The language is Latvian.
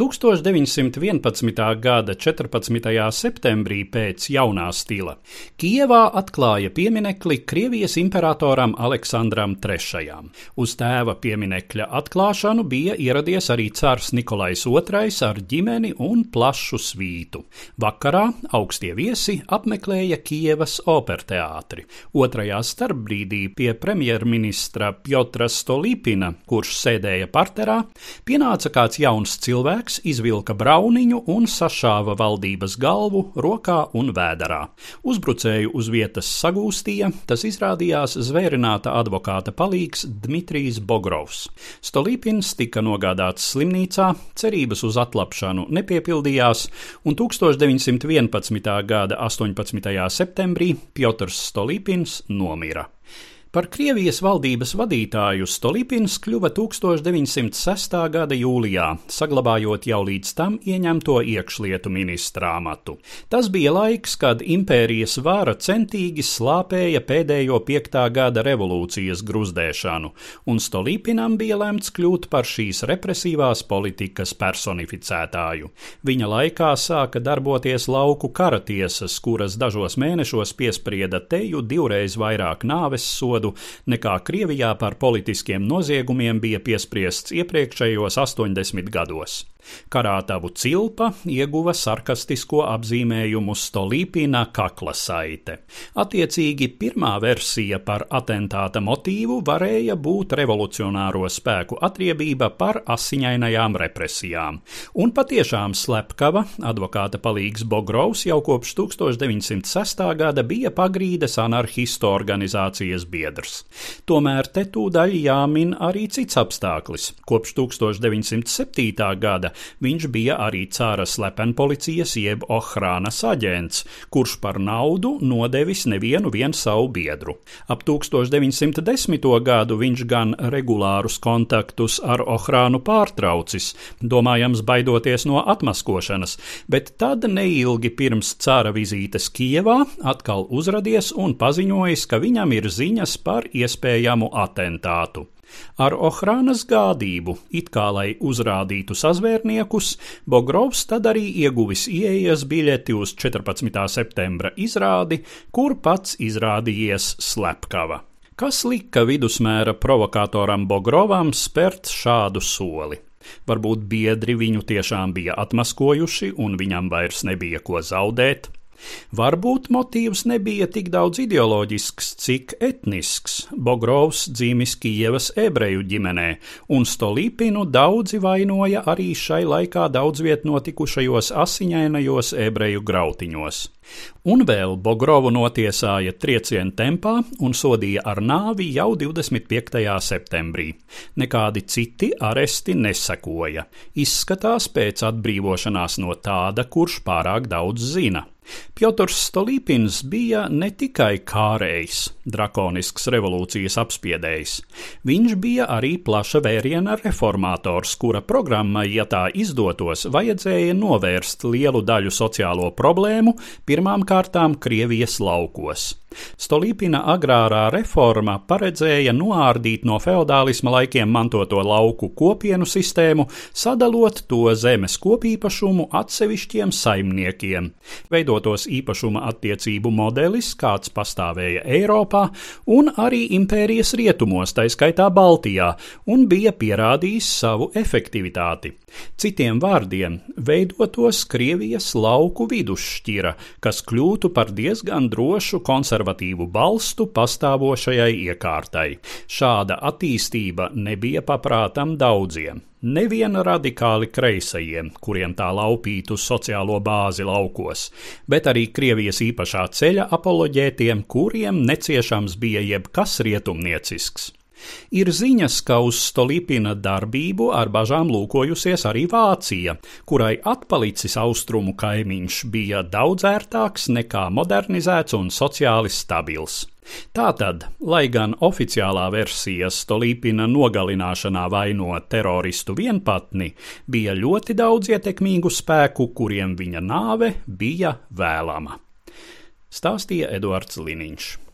1911. gada 14. septembrī pēc jaunā stila Kijevā atklāja pieminekli Krievijas imperatoram Aleksandram III. Uz tēva pieminekļa atklāšanu bija ieradies arī cārs Nikolais II ar ģimeni un plašu svītu. Vakarā augstie viesi apmeklēja Kijevas operteātri. Otrajā starpbrīdī pie premjerministra Pjotra Stolipina, kurš sēdēja parterā, pienāca kāds jauns cilvēks, Kungs izvilka brauniņu un sašāva valdības galvu rokā un vēderā. Uzbrucēju uz vietas sagūstīja, tas izrādījās zvērināta advokāta palīgs Dmitrijs Bogrovs. Stolīpins tika nogādāts slimnīcā, cerības uz atlapšanu nepiepildījās, un 1911. gada 18. septembrī Piotrs Stolīpins nomira. Par Krievijas valdības vadītāju Stolipins kļuva 1906. gada jūlijā, saglabājot jau līdz tam ieņemto iekšlietu ministra amatu. Tas bija laiks, kad impērijas vāra centīgi slāpēja pēdējo piektā gada revolūcijas gruzdēšanu, un Stolipinam bija lemts kļūt par šīs represīvās politikas personificētāju. Viņa laikā sāka darboties lauku karatiesas, kuras dažos mēnešos piesprieda teju divreiz vairāk nāves sodu sodu nekā Krievijā par politiskiem noziegumiem bija piespriests iepriekšējos 80 gados. Karātavu cilpa ieguva sarkastisko apzīmējumu Stolīpina kakla saite. Attiecīgi pirmā versija par atentāta motīvu varēja būt revolucionāro spēku atriebība par asiņainajām represijām. Un patiešām slepkava, advokāta palīgs Bogrovs jau kopš 1906. gada bija pagrīdes anarchistu organizācijas biedrs. Tomēr te tūdaļ jāmin arī cits apstākļis. Kopš 1907. gada viņš bija arī cāra slepenpolicijas jeb Ohrānas aģents, kurš par naudu nodevis nevienu vien savu biedru. Ap 1910. gadu viņš gan regulārus kontaktus ar Ohrānu pārtraucis, domājams baidoties no atmaskošanas, bet tad neilgi pirms cāra vizītes Kijevā atkal uzradies un paziņojis, ka viņam ir ziņas par iespējamu atentātu. Ar Ohrānas gādību, it kā lai uzrādītu sazvērniekus, Bogrovs tad arī ieguvis ieejas biļeti uz 14. septembra izrādi, kur pats izrādījies slepkava. Kas lika vidusmēra provokatoram Bogrovam spērt šādu soli? Varbūt biedri viņu tiešām bija atmaskojuši, un viņam vairs nebija ko zaudēt. Varbūt motīvs nebija tik daudz ideoloģisks, cik etnisks. Bogrovs dzīvis Kijevas ebreju ģimenē, un Stolīpinu daudzi vainoja arī šai laikā daudz viet notikušajos asiņainajos ebreju grautiņos. Un vēl Bogrovu notiesāja triecienu tempā un sodīja ar nāvi jau 25. septembrī. Nekādi citi aresti nesekoja. Izskatās pēc atbrīvošanās no tāda, kurš pārāk daudz zina. Piotrs Stolīpins bija ne tikai kārējs, drakonisks revolūcijas apspiedējs. Viņš bija arī plaša vēriena reformātors, kura programmai, ja tā izdotos, vajadzēja novērst lielu daļu sociālo problēmu, pirmām kārtām Krievijas laukos. Stolīpina agrārā reforma paredzēja noārdīt no feodālisma laikiem mantoto lauku kopienu sistēmu, sadalot to zemes kopīpašumu atsevišķiem saimniekiem. Veidotos īpašuma attiecību modelis, kāds pastāvēja Eiropā un arī impērijas rietumos, tā skaitā Baltijā, un bija pierādījis savu efektivitāti. Citiem vārdiem, veidotos Krievijas lauku vidusšķira, kas kļūtu par diezgan drošu konservatīvu konservatīvu balstu pastāvošajai iekārtai. Šāda attīstība nebija paprātam daudziem. Neviena radikāli kreisajiem, kuriem tā laupītu sociālo bāzi laukos, bet arī Krievijas īpašā ceļa apoloģētiem, kuriem neciešams bija jebkas rietumniecisks. Ir ziņas, ka uz Stolipina darbību ar bažām lūkojusies arī Vācija, kurai atpalicis austrumu kaimiņš bija daudz ērtāks nekā modernizēts un sociāli stabils. Tātad, lai gan oficiālā versija Stolīpina nogalināšanā vaino teroristu vienpatni, bija ļoti daudz ietekmīgu spēku, kuriem viņa nāve bija vēlama. Stāstīja Eduards Liniņš.